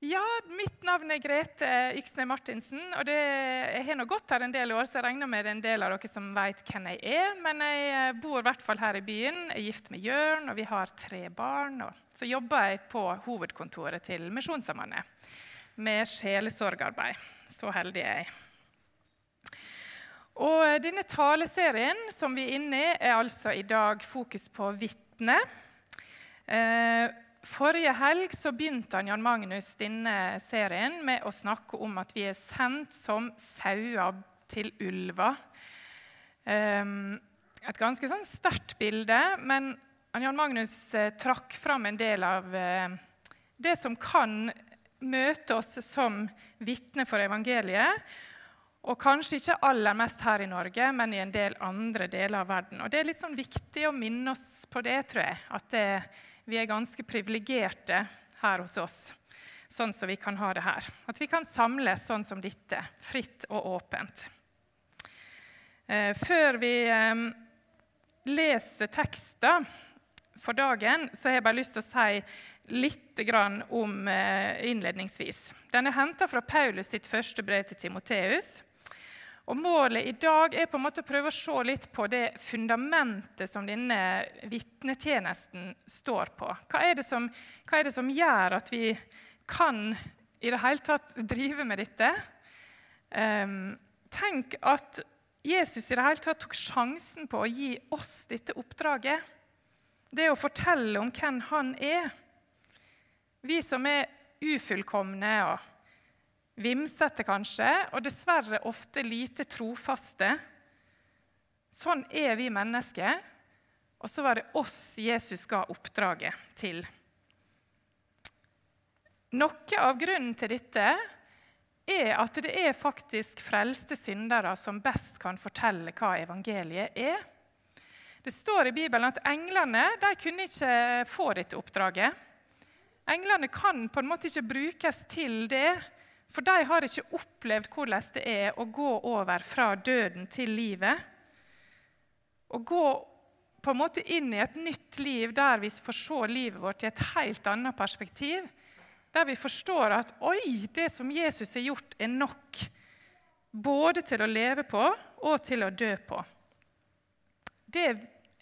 Ja, mitt navn er Grete Yksne Martinsen. og det, Jeg har nå gått her en del år, så jeg regner med det er en del av dere som vet hvem jeg er. Men jeg eh, bor i hvert fall her i byen. Er gift med Jørn, og vi har tre barn. Og så jobber jeg på hovedkontoret til Misjonssambandet med sjelesorgarbeid. Så heldig er jeg. Og denne taleserien som vi er inne i, er altså i dag fokus på vitne. Eh, Forrige helg så begynte Jan Magnus denne serien med å snakke om at vi er sendt som sauer til ulver. Um, et ganske sånn sterkt bilde, men Jan Magnus eh, trakk fram en del av eh, det som kan møte oss som vitne for evangeliet. Og kanskje ikke aller mest her i Norge, men i en del andre deler av verden. Og Det er litt sånn viktig å minne oss på det, tror jeg. At det, vi er ganske privilegerte her hos oss, sånn som vi kan ha det her. At vi kan samles sånn som dette, fritt og åpent. Eh, før vi eh, leser tekster for dagen, så har jeg bare lyst til å si litt om eh, innledningsvis. Den er henta fra Paulus sitt første brev til Timoteus. Og Målet i dag er på en måte å prøve å se litt på det fundamentet som denne vitnetjenesten står på. Hva er, som, hva er, det som, gjør at vi kan i det hele tatt drive med dette? Um, tenk at Jesus i det hele tatt tok sjansen på å gi oss dette oppdraget. Det å fortelle om hvem han er. Vi som er ufullkomne og Vimsete kanskje, og dessverre ofte lite trofaste. Sånn er vi mennesker. Og så var det oss Jesus ga oppdraget til. Noe av grunnen til dette er at det er faktisk frelste syndere som best kan fortelle hva evangeliet er. Det står i Bibelen at englene de kunne ikke få dette oppdraget. Englene kan på en måte ikke brukes til det for de har ikke opplevd hvordan det er å gå over fra døden til livet. Å gå på en måte inn i et nytt liv der vi får se livet vårt i et helt annet perspektiv. Der vi forstår at oi, det som Jesus har gjort, er nok. Både til å leve på og til å dø på. Det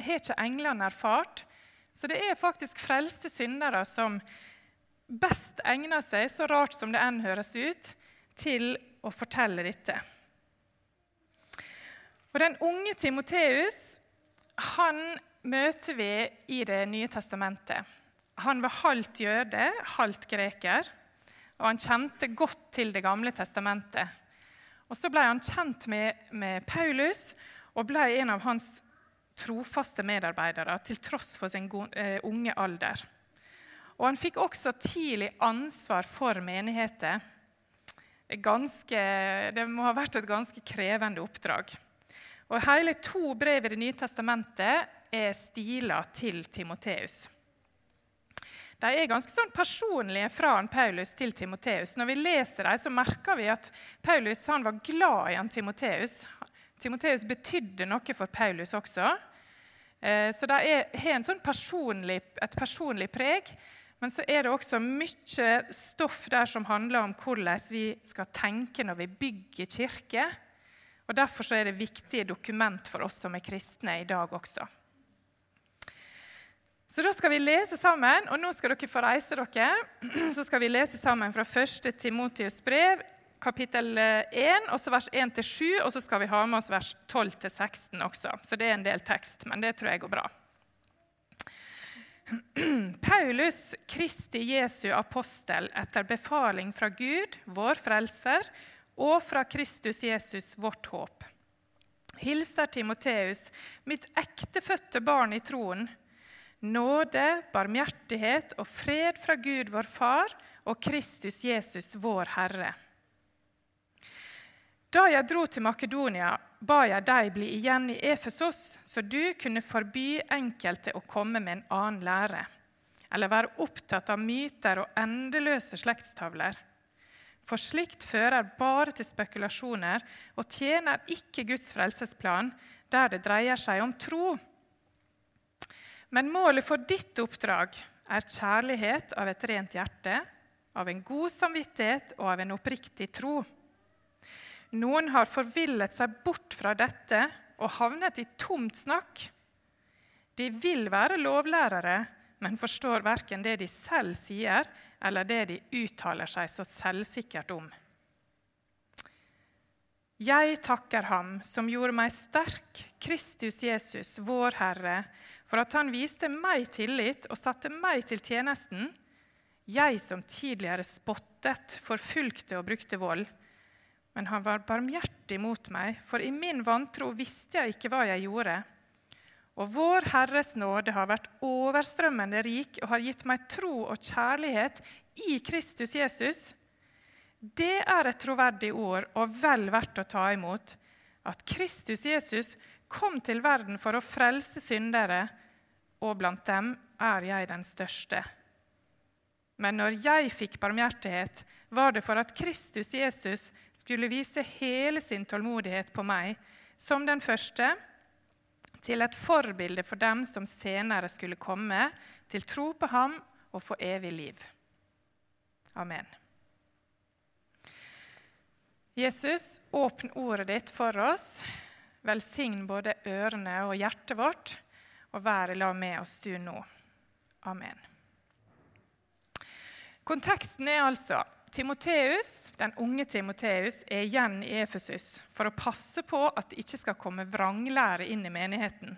har ikke englene erfart. Så det er faktisk frelste syndere som best egner seg, så rart som det enn høres ut, til å fortelle dette. Og Den unge Timoteus han møter vi i Det nye testamentet. Han var halvt jøde, halvt greker, og han kjente godt til Det gamle testamentet. Og Så ble han kjent med, med Paulus og ble en av hans trofaste medarbeidere til tross for sin eh, unge alder. Og han fikk også tidlig ansvar for menigheter. Ganske, det må ha vært et ganske krevende oppdrag. Og Hele to brev i Det nye testamentet er stila til Timoteus. De er ganske sånn personlige fra Paulus til Timoteus. Når vi leser dem, så merker vi at Paulus var glad i han Timoteus. Timoteus betydde noe for Paulus også. Eh, så de har sånn personlig, et personlig preg. Men så er det også mye stoff der som handler om hvordan vi skal tenke når vi bygger kirke. Og Derfor er det viktige dokument for oss som er kristne i dag også. Så da skal vi lese sammen, og nå skal dere få reise dere. Så skal vi lese sammen fra 1. Timotius brev, kapittel 1, også vers 1-7, og så skal vi ha med oss vers 12-16 også. Så det er en del tekst, men det tror jeg går bra. Paulus, Kristi Jesu apostel etter befaling fra Gud, vår frelser, og fra Kristus Jesus, vårt håp. Hilser Timoteus, mitt ektefødte barn i troen. Nåde, barmhjertighet og fred fra Gud, vår Far, og Kristus Jesus, vår Herre. Da jeg dro til Makedonia, ba jeg deg bli igjen i Efesos, så du kunne forby enkelte å komme med en annen lære, eller være opptatt av myter og endeløse slektstavler. For slikt fører bare til spekulasjoner og tjener ikke Guds frelsesplan, der det dreier seg om tro. Men målet for ditt oppdrag er kjærlighet av et rent hjerte, av en god samvittighet og av en oppriktig tro. Noen har forvillet seg bort fra dette og havnet i tomt snakk. De vil være lovlærere, men forstår verken det de selv sier, eller det de uttaler seg så selvsikkert om. Jeg takker Ham som gjorde meg sterk, Kristus Jesus, vår Herre, for at Han viste meg tillit og satte meg til tjenesten, jeg som tidligere spottet, forfulgte og brukte vold. Men han var barmhjertig mot meg, for i min vantro visste jeg ikke hva jeg gjorde. Og vår Herres nåde har vært overstrømmende rik og har gitt meg tro og kjærlighet i Kristus Jesus. Det er et troverdig ord og vel verdt å ta imot, at Kristus Jesus kom til verden for å frelse syndere, og blant dem er jeg den største. Men når jeg fikk barmhjertighet, var det for at Kristus Jesus skulle vise hele sin tålmodighet på meg, som den første, til et forbilde for dem som senere skulle komme, til tro på ham og få evig liv. Amen. Jesus, åpne ordet ditt for oss. Velsign både ørene og hjertet vårt, og vær i lag med oss du nå. Amen. Konteksten er altså Timoteus, den unge Timoteus er igjen i Efesus for å passe på at det ikke skal komme vranglære inn i menigheten.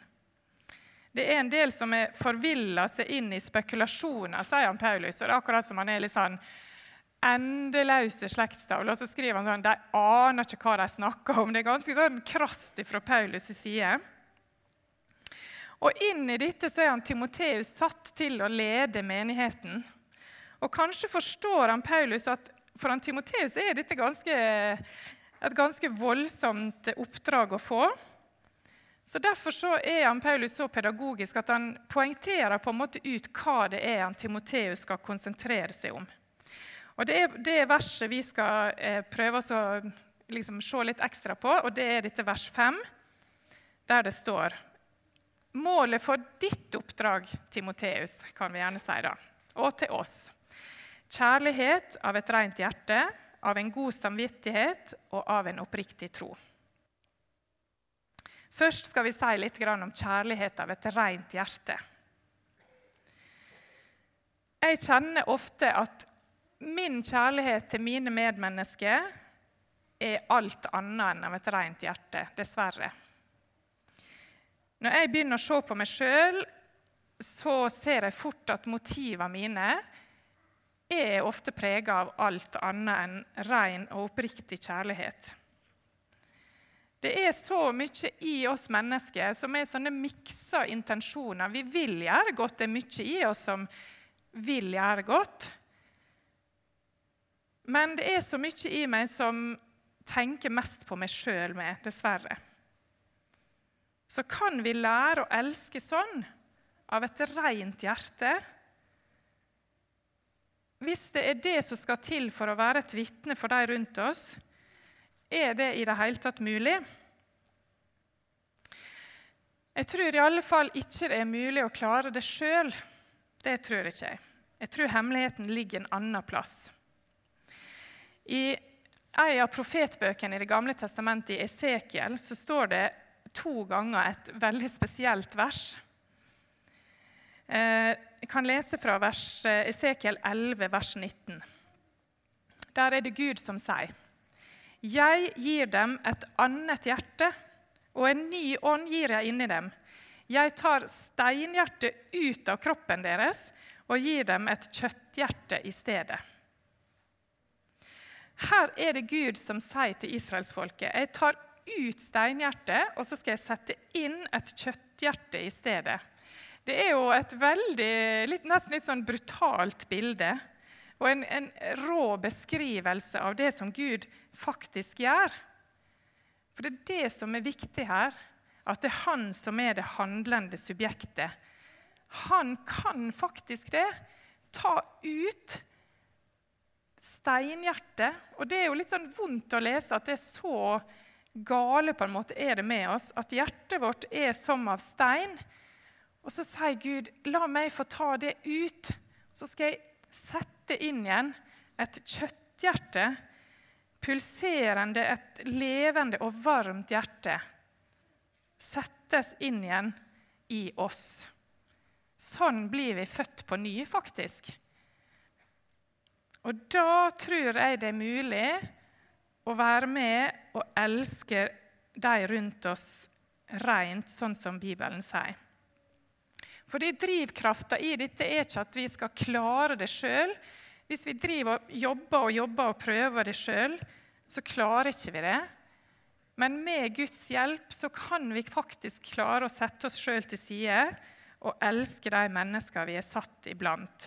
Det er en del som er forvilla seg inn i spekulasjoner, sier han Paulus. og det er akkurat som han er litt sånn endeløse slektstavler. Og så skriver han sånn De aner ikke hva de snakker om. Det er ganske sånn krast fra Paulus' side. Og inn i dette så er han Timoteus satt til å lede menigheten. Og kanskje forstår han Paulus at for han Timoteus er dette ganske, et ganske voldsomt oppdrag å få. Så Derfor så er han Paulus så pedagogisk at han poengterer på en måte ut hva det er han Timoteus skal konsentrere seg om. Og Det er det verset vi skal eh, prøve å liksom, se litt ekstra på, og det er dette vers 5, der det står Målet for ditt oppdrag, Timoteus, kan vi gjerne si da, og til oss, Kjærlighet av et rent hjerte, av en god samvittighet og av en oppriktig tro. Først skal vi si litt om kjærlighet av et rent hjerte. Jeg kjenner ofte at min kjærlighet til mine medmennesker er alt annet enn av et rent hjerte, dessverre. Når jeg begynner å se på meg sjøl, så ser jeg fort at motivene mine er ofte prega av alt annet enn ren og oppriktig kjærlighet. Det er så mye i oss mennesker som er sånne miksa intensjoner. Vi vil gjøre godt. Det er mye i oss som vil gjøre godt. Men det er så mye i meg som tenker mest på meg sjøl med, dessverre. Så kan vi lære å elske sånn, av et rent hjerte hvis det er det som skal til for å være et vitne for de rundt oss, er det i det hele tatt mulig? Jeg tror i alle fall ikke det er mulig å klare det sjøl. Det tror ikke jeg. Jeg tror hemmeligheten ligger en annen plass. I en av profetbøkene i Det gamle testamentet, i Esekiel, så står det to ganger et veldig spesielt vers. Eh, jeg kan lese fra vers, eh, Esekiel 11, vers 19. Der er det Gud som sier, 'Jeg gir dem et annet hjerte, og en ny ånd gir jeg inni dem.' 'Jeg tar steinhjertet ut av kroppen deres og gir dem et kjøtthjerte i stedet.' Her er det Gud som sier til israelsfolket, 'Jeg tar ut steinhjertet, og så skal jeg sette inn et kjøtthjerte i stedet.' Det er jo et veldig, litt, nesten litt sånn brutalt bilde. Og en, en rå beskrivelse av det som Gud faktisk gjør. For det er det som er viktig her, at det er han som er det handlende subjektet. Han kan faktisk det. Ta ut steinhjertet. Og det er jo litt sånn vondt å lese at det er så gale på en måte er det med oss. At hjertet vårt er som av stein. Og så sier Gud, 'La meg få ta det ut.' Så skal jeg sette inn igjen Et kjøtthjerte, pulserende, et levende og varmt hjerte, settes inn igjen i oss. Sånn blir vi født på ny, faktisk. Og da tror jeg det er mulig å være med og elske de rundt oss rent, sånn som Bibelen sier. Fordi Drivkrafta i dette er ikke at vi skal klare det sjøl. Hvis vi driver og jobber og jobber og prøver det sjøl, så klarer ikke vi det. Men med Guds hjelp så kan vi faktisk klare å sette oss sjøl til side og elske de mennesker vi er satt iblant.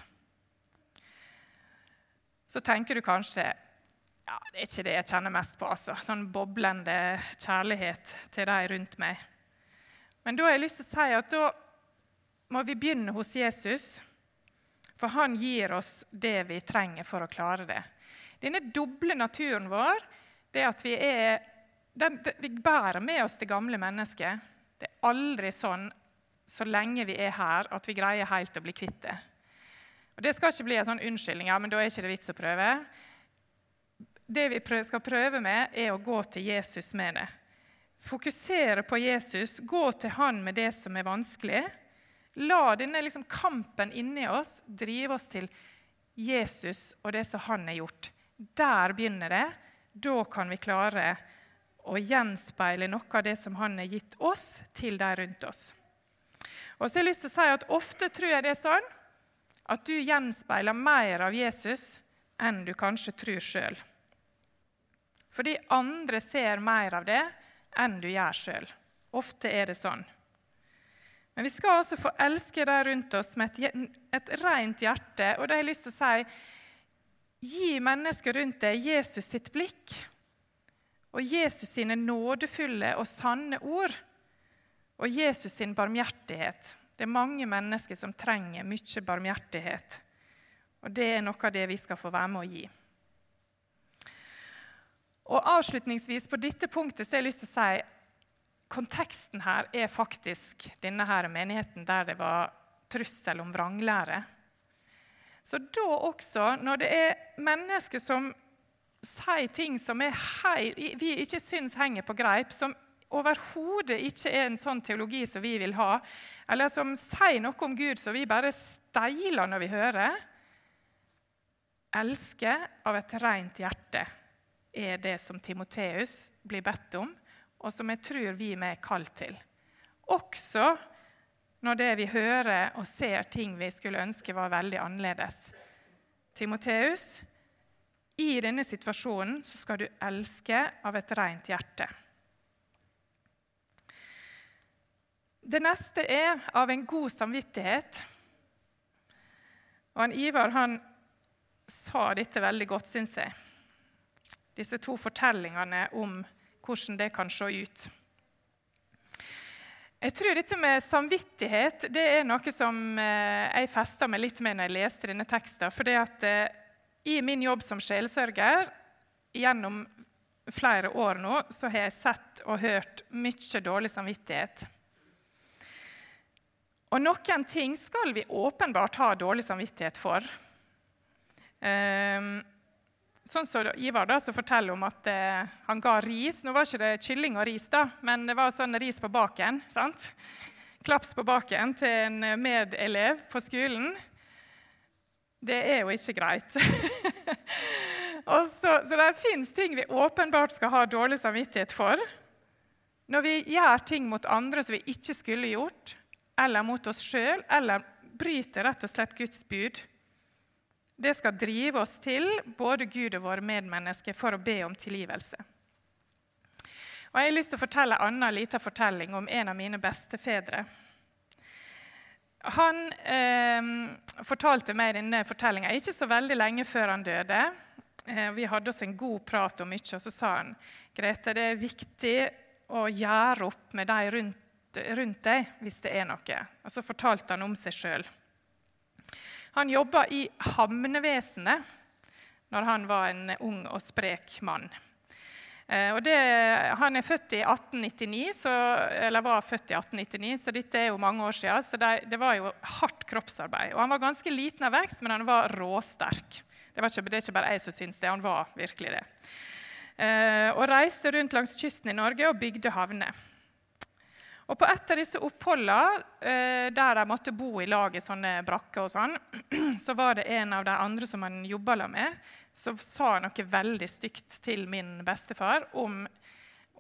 Så tenker du kanskje ja, det er ikke det jeg kjenner mest på. altså. Sånn boblende kjærlighet til de rundt meg. Men da har jeg lyst til å si at da må vi begynne hos Jesus, for han gir oss det vi trenger for å klare det. Denne doble naturen vår, det at vi er den, Vi bærer med oss det gamle mennesket. Det er aldri sånn så lenge vi er her, at vi greier helt å bli kvitt det. Og Det skal ikke bli en sånn unnskyldning ja, men da er ikke det vits å prøve. Det vi skal prøve med, er å gå til Jesus med det. Fokusere på Jesus, gå til han med det som er vanskelig. La denne liksom kampen inni oss drive oss til Jesus og det som han har gjort. Der begynner det. Da kan vi klare å gjenspeile noe av det som han har gitt oss, til de rundt oss. Og så har jeg lyst til å si at Ofte tror jeg det er sånn at du gjenspeiler mer av Jesus enn du kanskje tror sjøl. Fordi andre ser mer av det enn du gjør sjøl. Ofte er det sånn. Men vi skal også få elske de rundt oss med et, et rent hjerte. Og det har jeg lyst til å si gi mennesker rundt deg Jesus sitt blikk og Jesus sine nådefulle og sanne ord og Jesus sin barmhjertighet. Det er mange mennesker som trenger mye barmhjertighet. Og det er noe av det vi skal få være med å gi. Og Avslutningsvis på dette punktet så har jeg lyst til å si konteksten her er faktisk denne her menigheten der det var trussel om vranglære. Så da også, når det er mennesker som sier ting som heil, vi ikke syns henger på greip, som overhodet ikke er en sånn teologi som vi vil ha, eller som sier noe om Gud som vi bare steiler når vi hører Elske av et rent hjerte er det som Timoteus blir bedt om, og som jeg tror vi er kalt til. Også når det vi hører og ser ting vi skulle ønske var veldig annerledes. Timoteus, i denne situasjonen så skal du elske av et rent hjerte. Det neste er av en god samvittighet. Og han Ivar han sa dette veldig godt, syns jeg. Disse to fortellingene om hvordan det kan se ut. Jeg tror dette med samvittighet det er noe som eh, jeg festa meg litt med når jeg leste denne teksten. For det at eh, i min jobb som sjelsørger gjennom flere år nå, så har jeg sett og hørt mye dårlig samvittighet. Og noen ting skal vi åpenbart ha dårlig samvittighet for. Um, sånn som Ivar da, som forteller om at eh, han ga ris. Nå var ikke det kylling og ris, da, men det var sånn ris på baken. sant? Klaps på baken til en medelev på skolen. Det er jo ikke greit. så, så det fins ting vi åpenbart skal ha dårlig samvittighet for. Når vi gjør ting mot andre som vi ikke skulle gjort, eller mot oss sjøl, eller bryter rett og slett Guds bud. Det skal drive oss til, både Gud og våre medmennesker, for å be om tilgivelse. Og Jeg har lyst til å fortelle en annen liten fortelling om en av mine bestefedre. Han eh, fortalte meg denne fortellinga ikke så veldig lenge før han døde. Eh, vi hadde oss en god prat om mye, og så sa han Grete, det er viktig å gjøre opp med de rundt rundt deg hvis det er noe. Og så fortalte han om seg sjøl. Han jobba i havnevesenet når han var en ung og sprek mann. Eh, det, han er født i 1899, så, eller var født i 1899, så dette er jo mange år siden. Så det, det var jo hardt kroppsarbeid. Og han var ganske liten av vekst, men han var råsterk. Det, ikke, det er ikke bare jeg som syns det, han var virkelig det. Eh, og reiste rundt langs kysten i Norge og bygde havner. Og På et av disse oppholdene eh, der de måtte bo i lag i sånne brakker, og sånn, så var det en av de andre som han jobba med, som sa noe veldig stygt til min bestefar om,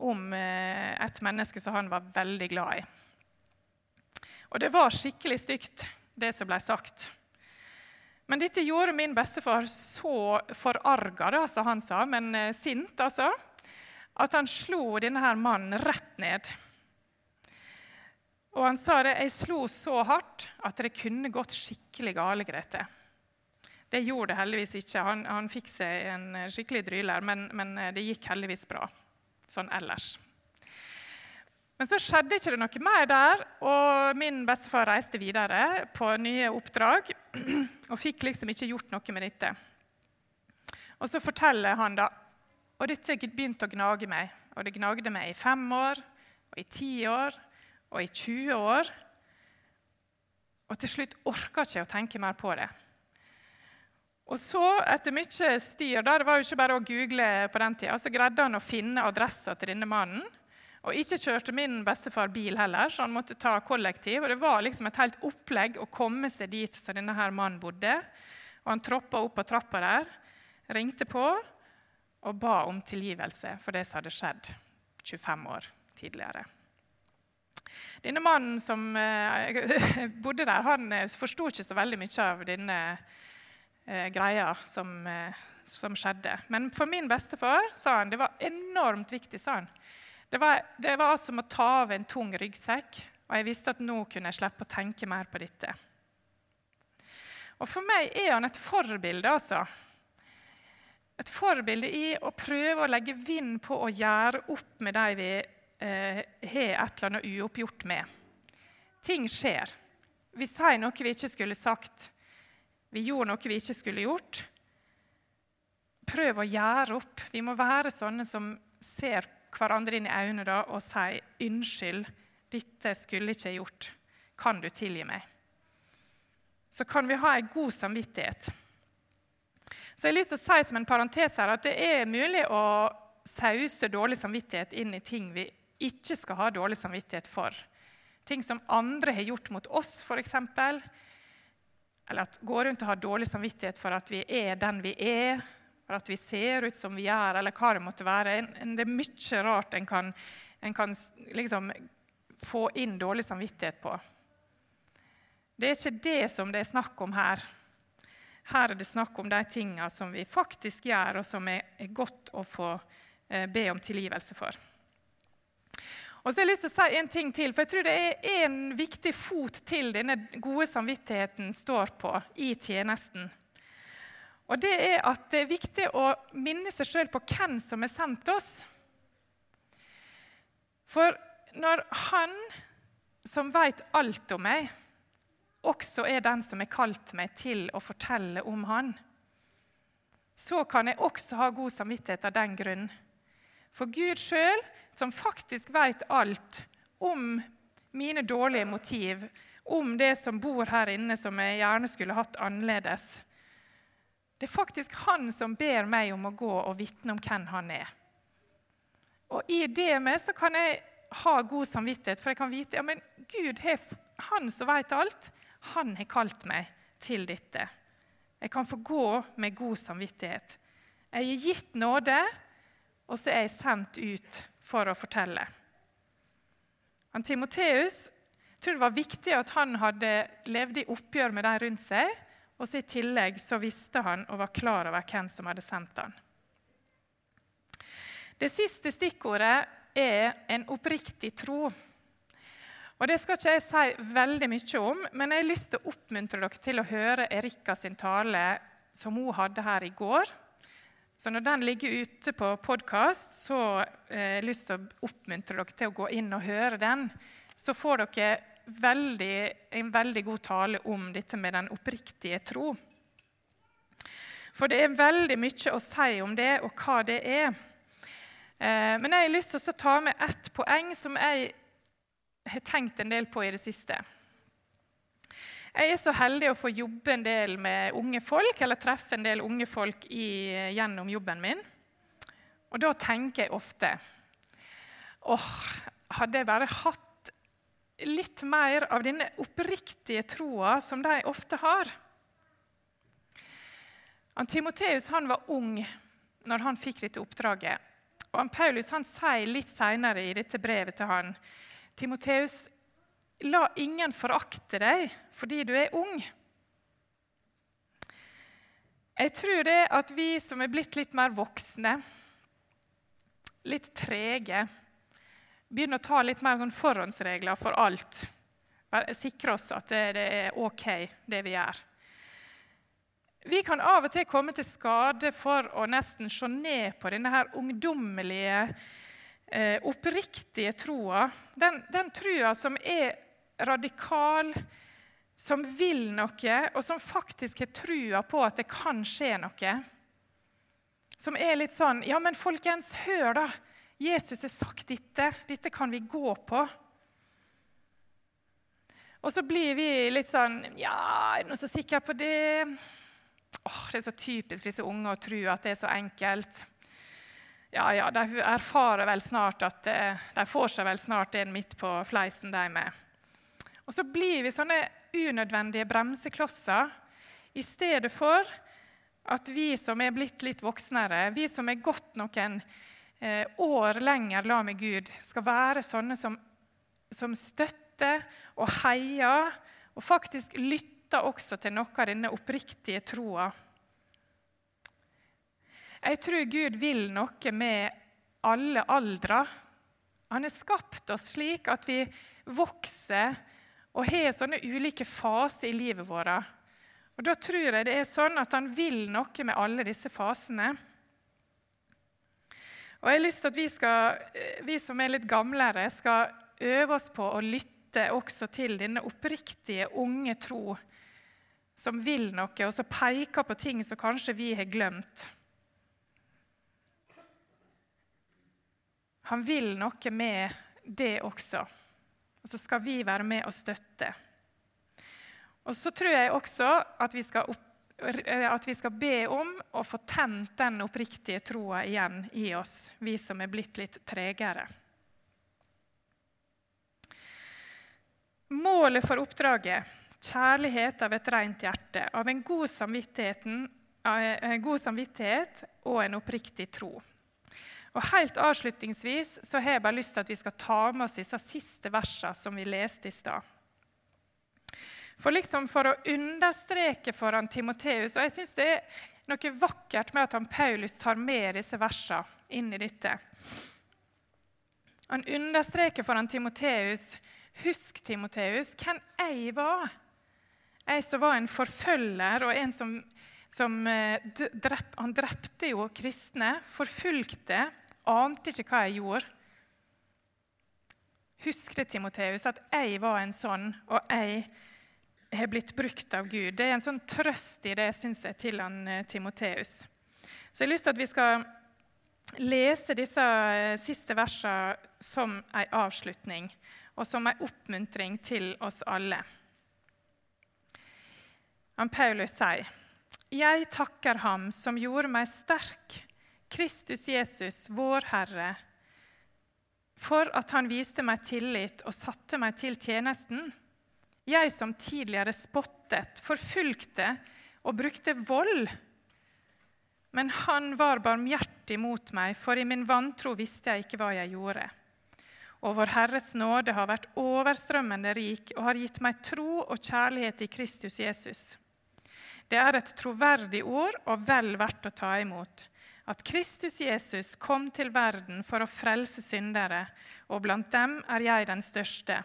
om eh, et menneske som han var veldig glad i. Og det var skikkelig stygt, det som ble sagt. Men dette gjorde min bestefar så forarga, som han sa, men eh, sint, altså, at han slo denne her mannen rett ned. Og han sa det, 'Jeg slo så hardt at det kunne gått skikkelig gale, Grete'. Det gjorde det heldigvis ikke. Han, han fikk seg en skikkelig dryler, men, men, det gikk heldigvis bra sånn ellers. Men så skjedde ikke det noe mer der, og min bestefar reiste videre på nye oppdrag og fikk liksom ikke gjort noe med dette. Og så forteller han da og dette begynte å gnage meg. Og det gnagde meg i fem år, og i ti år og i 20 år. Og til slutt orka ikke å tenke mer på det. Og så, etter mye styr, da, det var jo ikke bare å google på den tida, så greide han å finne adressa til denne mannen. Og ikke kjørte min bestefar bil heller, så han måtte ta kollektiv. Og det var liksom et helt opplegg å komme seg dit som denne her mannen bodde. Og han troppa opp på trappa der, ringte på og ba om tilgivelse for det som hadde skjedd 25 år tidligere. Denne mannen som eh, bodde der, han eh, forsto ikke så veldig mye av denne eh, greia som, som, skjedde. Men for min bestefar sa han, det var enormt viktig. sa han. Det var, det var som å ta av en tung ryggsekk, og jeg visste at nå kunne jeg slippe å tenke mer på dette. Og For meg er han et forbilde, altså. Et forbilde i å prøve å legge vind på å gjøre opp med de vi har et eller annet uoppgjort med. Ting skjer. Vi sier noe vi ikke skulle sagt. Vi gjorde noe vi ikke skulle gjort. Prøv å gjøre opp. Vi må være sånne som ser hverandre inn i øynene da, og sier 'Unnskyld, dette skulle ikke gjort. Kan du tilgi meg?' Så kan vi ha en god samvittighet. Så jeg har lyst til å si som en parentes her at det er mulig å sause dårlig samvittighet inn i ting vi ikke skal ha dårlig samvittighet for. Ting som andre har gjort mot oss, f.eks. Eller at gå rundt og ha dårlig samvittighet for at vi er den vi er, for at vi ser ut som vi gjør, eller hva det måtte være. Det er mye rart en kan, en kan liksom få inn dårlig samvittighet på. Det er ikke det som det er snakk om her. Her er det snakk om de tingene som vi faktisk gjør, og som er godt å få eh, be om tilgivelse for. Og så har jeg lyst til å si en ting til, for jeg tror det er en viktig fot til denne gode samvittigheten står på i tjenesten. Og det er at det er viktig å minne seg sjøl på hvem som har sendt oss. For når Han som veit alt om meg, også er den som har kalt meg til å fortelle om Han, så kan jeg også ha god samvittighet av den grunn. For Gud sjøl som faktisk vet alt om mine dårlige motiv, om det som bor her inne som jeg gjerne skulle hatt annerledes. Det er faktisk han som ber meg om å gå og vitne om hvem han er. Og i det med så kan jeg ha god samvittighet, for jeg kan vite ja, men Gud, han som vet alt, han har kalt meg til dette. Jeg kan få gå med god samvittighet. Jeg er gitt nåde, og så er jeg sendt ut for å fortelle. Han Timoteus tror det var viktig at han hadde levd i oppgjør med de rundt seg. Og så I tillegg så visste han og var klar over hvem som hadde sendt han. Det siste stikkordet er en oppriktig tro. Og Det skal ikke jeg si veldig mye om, men jeg har lyst til å oppmuntre dere til å høre Erika sin tale som hun hadde her i går. Så når den ligger ute på podkast, så eh, har jeg lyst til å oppmuntre dere til å gå inn og høre den. Så får dere veldig, en veldig god tale om dette med den oppriktige tro. For det er veldig mye å si om det, og hva det er. Eh, men jeg har lyst til å ta med ett poeng som jeg har tenkt en del på i det siste. Jeg er så heldig å få jobbe en del med unge folk, eller treffe en del unge folk i, gjennom jobben min. Og da tenker jeg ofte åh, hadde jeg bare hatt litt mer av denne oppriktige troa som de ofte har. Timoteus var ung når han fikk dette oppdraget. Og Paulus han sier litt senere i dette brevet til han, Timoteus, la ingen forakte deg fordi du er ung. Jeg tror det at vi som er blitt litt mer voksne, litt trege, begynner å ta litt mer sånn forhåndsregler for alt. Sikre oss at det er OK, det vi gjør. Vi kan av og til komme til skade for å nesten se ned på denne her ungdommelige, eh, oppriktige troa. Den, den troa som er radikal, som vil noe, og som faktisk har trua på at det kan skje noe. Som er litt sånn Ja, men folkens, hør, da. Jesus har sagt dette. Dette kan vi gå på. Og så blir vi litt sånn Ja, er det noen som er sikker på det? Åh, det er så typisk disse unge å tro at det er så enkelt. Ja, ja, de erfarer vel snart at eh, de får seg vel snart en midt på fleisen, de med. Og så blir vi sånne unødvendige bremseklosser i stedet for at vi som er blitt litt voksnere, vi som er gått noen eh, år lenger la med Gud, skal være sånne som, som støtter og heier og faktisk lytter også til noe av denne oppriktige troa. Jeg tror Gud vil noe med alle aldre. Han har skapt oss slik at vi vokser og har sånne ulike faser i livet vårt. Og Da tror jeg det er sånn at han vil noe med alle disse fasene. Og jeg har lyst til at vi, skal, vi som er litt gamlere, skal øve oss på å lytte også til denne oppriktige, unge tro som vil noe, og som peker på ting som kanskje vi har glemt. Han vil noe med det også. Og så skal vi være med og støtte. Og så tror jeg også at vi skal, opp, at vi skal be om å få tent den oppriktige troa igjen i oss, vi som er blitt litt tregere. Målet for oppdraget kjærlighet av et rent hjerte, av en god, en god samvittighet og en oppriktig tro. Og Helt avslutningsvis så har jeg bare lyst til at vi skal ta med oss disse siste versene som vi leste i stad. For, liksom for å understreke foran Timoteus Og jeg syns det er noe vakkert med at han Paulus tar med disse versene inn i dette. Han understreker foran Timoteus Husk, Timoteus, hvem jeg var jeg som var en forfølger og en som, som eh, drep, Han drepte jo kristne, forfulgte, ante ikke hva jeg gjorde. Husk det, Timoteus, at jeg var en sånn, og jeg har blitt brukt av Gud. Det er en sånn trøst i det, syns jeg, til han, eh, Timoteus. Så jeg har lyst til at vi skal lese disse eh, siste versene som en avslutning og som en oppmuntring til oss alle. Han Paulus sier, 'Jeg takker Ham som gjorde meg sterk, Kristus Jesus, vår Herre, for at Han viste meg tillit og satte meg til tjenesten.' Jeg som tidligere spottet, forfulgte og brukte vold. Men han var barmhjertig mot meg, for i min vantro visste jeg ikke hva jeg gjorde. Og vår Herres nåde har vært overstrømmende rik og har gitt meg tro og kjærlighet i Kristus Jesus. Det er et troverdig ord og vel verdt å ta imot. At Kristus Jesus kom til verden for å frelse syndere, og blant dem er jeg den største.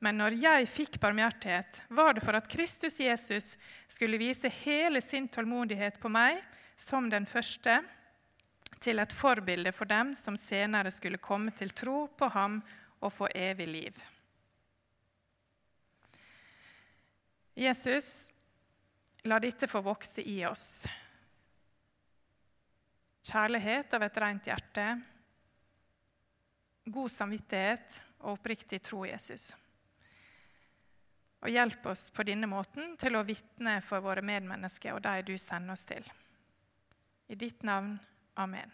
Men når jeg fikk barmhjertighet, var det for at Kristus Jesus skulle vise hele sin tålmodighet på meg som den første, til et forbilde for dem som senere skulle komme til tro på ham og få evig liv. Jesus La dette få vokse i oss. Kjærlighet av et rent hjerte, god samvittighet og oppriktig tro Jesus. Og hjelp oss på denne måten til å vitne for våre medmennesker og de du sender oss til. I ditt navn. Amen.